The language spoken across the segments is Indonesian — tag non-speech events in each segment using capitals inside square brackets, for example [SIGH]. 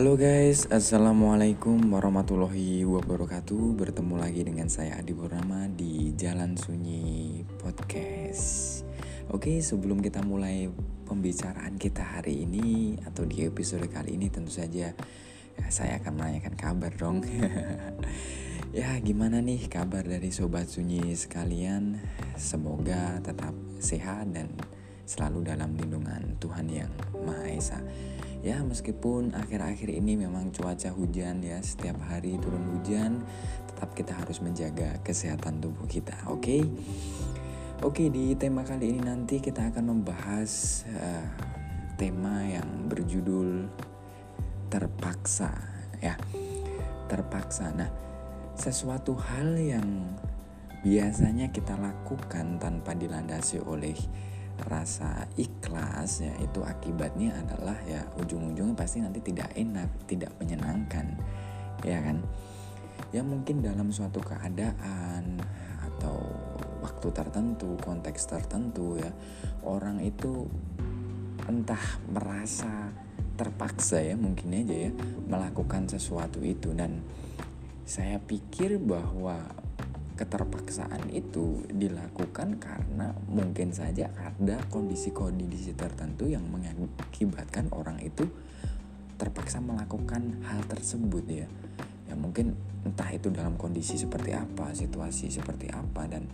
Halo guys, Assalamualaikum warahmatullahi wabarakatuh. Bertemu lagi dengan saya Adi Purnama di Jalan Sunyi Podcast. Oke, sebelum kita mulai pembicaraan kita hari ini Atau di episode kali ini tentu saja ya, Saya akan menanyakan kabar dong. [LAUGHS] Ya gimana nih kabar dari Sobat Sunyi sekalian? Semoga tetap sehat dan selalu dalam lindungan Tuhan Yang Maha Esa ya meskipun akhir-akhir ini memang cuaca hujan ya setiap hari turun hujan tetap kita harus menjaga kesehatan tubuh kita oke okay? oke okay, di tema kali ini nanti kita akan membahas uh, tema yang berjudul terpaksa ya terpaksa nah sesuatu hal yang biasanya kita lakukan tanpa dilandasi oleh rasa ikhlas ya itu akibatnya adalah ya ujung-ujungnya pasti nanti tidak enak, tidak menyenangkan. Ya kan? Ya mungkin dalam suatu keadaan atau waktu tertentu, konteks tertentu ya, orang itu entah merasa terpaksa ya mungkin aja ya melakukan sesuatu itu dan saya pikir bahwa keterpaksaan itu dilakukan karena mungkin saja ada kondisi-kondisi tertentu yang mengakibatkan orang itu terpaksa melakukan hal tersebut ya. Ya mungkin entah itu dalam kondisi seperti apa situasi seperti apa dan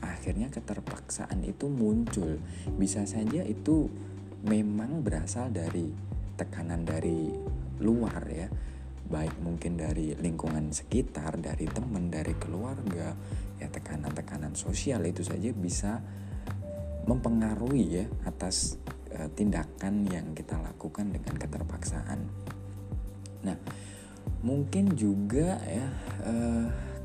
akhirnya keterpaksaan itu muncul. Bisa saja itu memang berasal dari tekanan dari luar ya baik mungkin dari lingkungan sekitar, dari teman, dari keluarga, ya tekanan-tekanan sosial itu saja bisa mempengaruhi ya atas e, tindakan yang kita lakukan dengan keterpaksaan. Nah, mungkin juga ya e,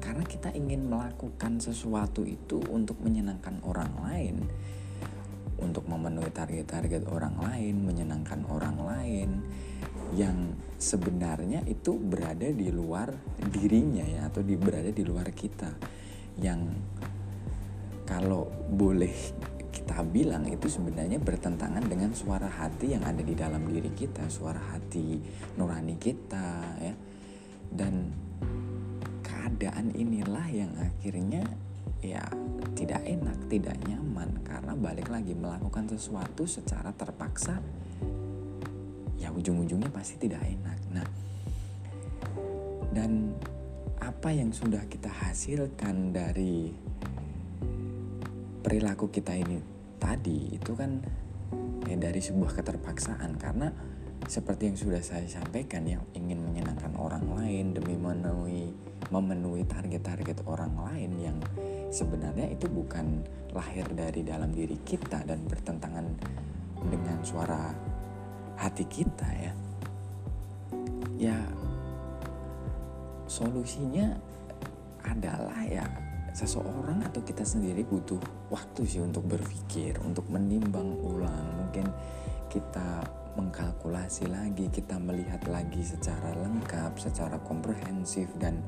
karena kita ingin melakukan sesuatu itu untuk menyenangkan orang lain, untuk memenuhi target-target orang lain, menyenangkan orang lain yang sebenarnya itu berada di luar dirinya ya atau di berada di luar kita yang kalau boleh kita bilang itu sebenarnya bertentangan dengan suara hati yang ada di dalam diri kita, suara hati nurani kita ya. Dan keadaan inilah yang akhirnya ya tidak enak, tidak nyaman karena balik lagi melakukan sesuatu secara terpaksa ya ujung-ujungnya pasti tidak enak. Nah, dan apa yang sudah kita hasilkan dari perilaku kita ini tadi itu kan ya dari sebuah keterpaksaan karena seperti yang sudah saya sampaikan yang ingin menyenangkan orang lain demi memenuhi memenuhi target-target orang lain yang sebenarnya itu bukan lahir dari dalam diri kita dan bertentangan dengan suara hati kita ya. Ya solusinya adalah ya seseorang atau kita sendiri butuh waktu sih untuk berpikir untuk menimbang ulang. Mungkin kita mengkalkulasi lagi kita melihat lagi secara lengkap secara komprehensif dan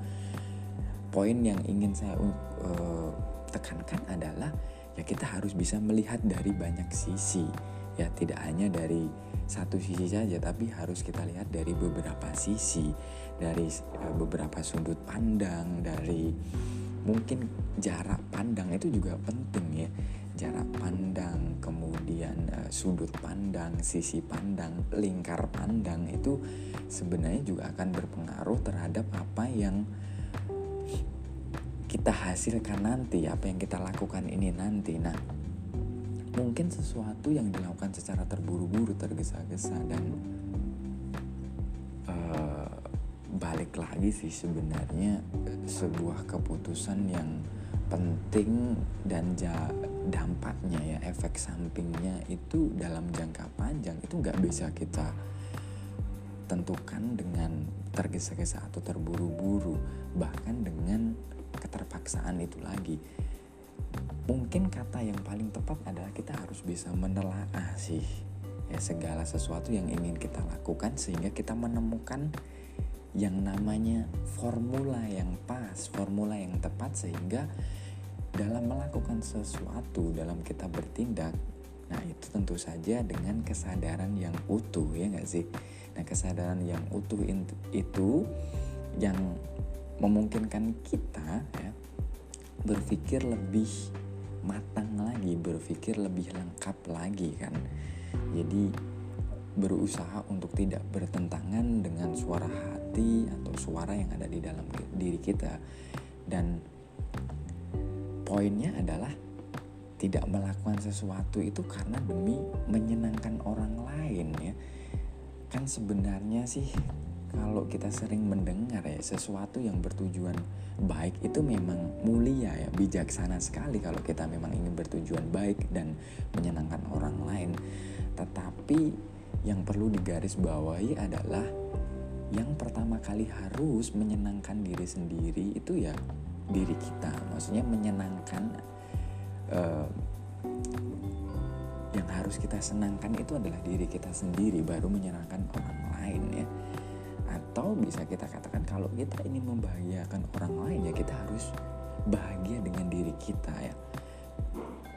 poin yang ingin saya uh, tekankan adalah ya kita harus bisa melihat dari banyak sisi ya tidak hanya dari satu sisi saja tapi harus kita lihat dari beberapa sisi. Dari uh, beberapa sudut pandang dari mungkin jarak pandang itu juga penting ya. Jarak pandang kemudian uh, sudut pandang sisi pandang lingkar pandang itu sebenarnya juga akan berpengaruh terhadap apa yang kita hasilkan nanti apa yang kita lakukan ini nanti. Nah mungkin sesuatu yang dilakukan secara terburu-buru, tergesa-gesa dan uh, balik lagi sih sebenarnya sebuah keputusan yang penting dan ja, dampaknya ya efek sampingnya itu dalam jangka panjang itu nggak bisa kita tentukan dengan tergesa-gesa atau terburu-buru bahkan dengan keterpaksaan itu lagi mungkin kata yang paling tepat adalah kita harus bisa menelaah sih ya segala sesuatu yang ingin kita lakukan sehingga kita menemukan yang namanya formula yang pas, formula yang tepat sehingga dalam melakukan sesuatu, dalam kita bertindak Nah itu tentu saja dengan kesadaran yang utuh ya nggak sih? Nah kesadaran yang utuh itu yang memungkinkan kita ya berpikir lebih matang lagi, berpikir lebih lengkap lagi kan. Jadi berusaha untuk tidak bertentangan dengan suara hati atau suara yang ada di dalam diri kita dan poinnya adalah tidak melakukan sesuatu itu karena demi menyenangkan orang lain ya kan sebenarnya sih kalau kita sering mendengar ya sesuatu yang bertujuan baik itu memang mulia ya bijaksana sekali kalau kita memang ingin bertujuan baik dan menyenangkan orang lain. Tetapi yang perlu digarisbawahi adalah yang pertama kali harus menyenangkan diri sendiri itu ya diri kita. Maksudnya menyenangkan uh, yang harus kita senangkan itu adalah diri kita sendiri baru menyenangkan orang lain ya atau bisa kita katakan kalau kita ingin membahagiakan orang lain ya kita harus bahagia dengan diri kita ya.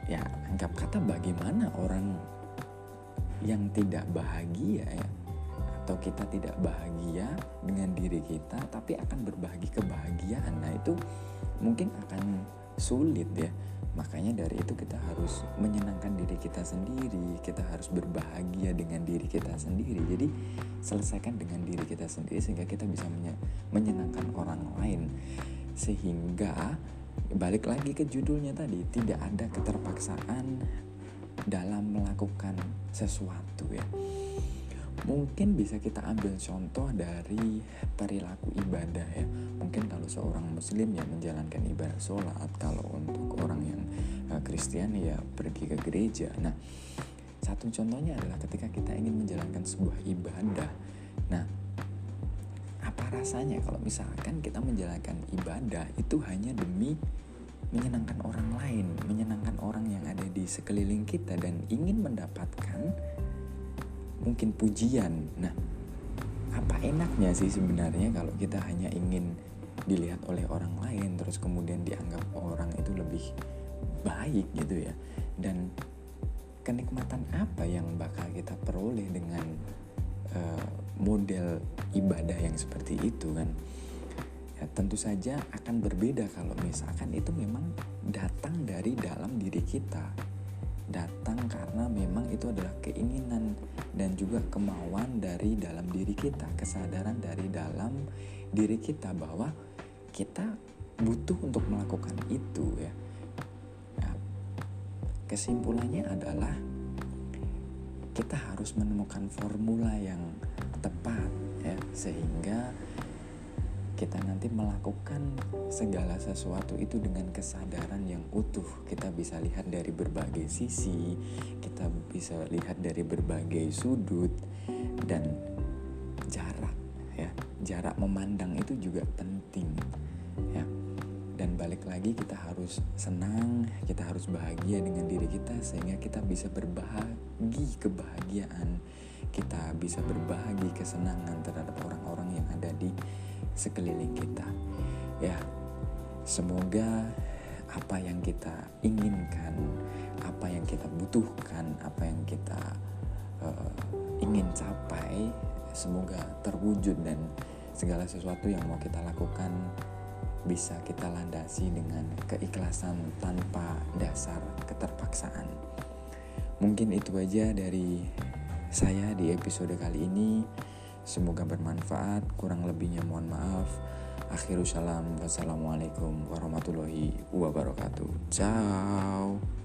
Ya anggap kata bagaimana orang yang tidak bahagia ya. Atau kita tidak bahagia dengan diri kita tapi akan berbagi kebahagiaan. Nah itu mungkin akan sulit ya. Makanya dari itu kita harus menyenangkan diri kita sendiri kita harus berbahagia dengan diri kita sendiri. Jadi selesaikan dengan diri kita sendiri sehingga kita bisa menyenangkan orang lain. Sehingga balik lagi ke judulnya tadi tidak ada keterpaksaan dalam melakukan sesuatu ya. Mungkin bisa kita ambil contoh dari perilaku ibadah ya. Mungkin kalau seorang muslim ya menjalankan ibadah sholat, kalau untuk orang yang eh, Kristen ya pergi ke gereja. Nah, satu contohnya adalah ketika kita ingin menjalankan sebuah ibadah. Nah, apa rasanya kalau misalkan kita menjalankan ibadah itu hanya demi menyenangkan orang lain, menyenangkan orang yang ada di sekeliling kita dan ingin mendapatkan mungkin pujian. Nah, apa enaknya sih sebenarnya kalau kita hanya ingin dilihat oleh orang lain terus kemudian dianggap orang itu lebih baik gitu ya. Dan kenikmatan apa yang bakal kita peroleh dengan uh, model ibadah yang seperti itu kan? ya tentu saja akan berbeda kalau misalkan itu memang datang dari dalam diri kita datang karena memang itu adalah keinginan dan juga kemauan dari dalam diri kita kesadaran dari dalam diri kita bahwa kita butuh untuk melakukan itu ya. Nah, kesimpulannya adalah kita harus menemukan formula yang tepat ya sehingga kita nanti melakukan segala sesuatu itu dengan kesadaran yang utuh. Kita bisa lihat dari berbagai sisi, kita bisa lihat dari berbagai sudut dan jarak ya. Jarak memandang itu juga penting ya. Dan balik lagi kita harus senang, kita harus bahagia dengan diri kita sehingga kita bisa berbagi kebahagiaan, kita bisa berbagi kesenangan terhadap orang-orang yang ada di sekeliling kita. Ya, semoga apa yang kita inginkan, apa yang kita butuhkan, apa yang kita uh, ingin capai, semoga terwujud dan segala sesuatu yang mau kita lakukan bisa kita landasi dengan keikhlasan tanpa dasar keterpaksaan. Mungkin itu aja dari saya di episode kali ini. Semoga bermanfaat, kurang lebihnya mohon maaf. Akhirul salam, wassalamualaikum warahmatullahi wabarakatuh. Ciao.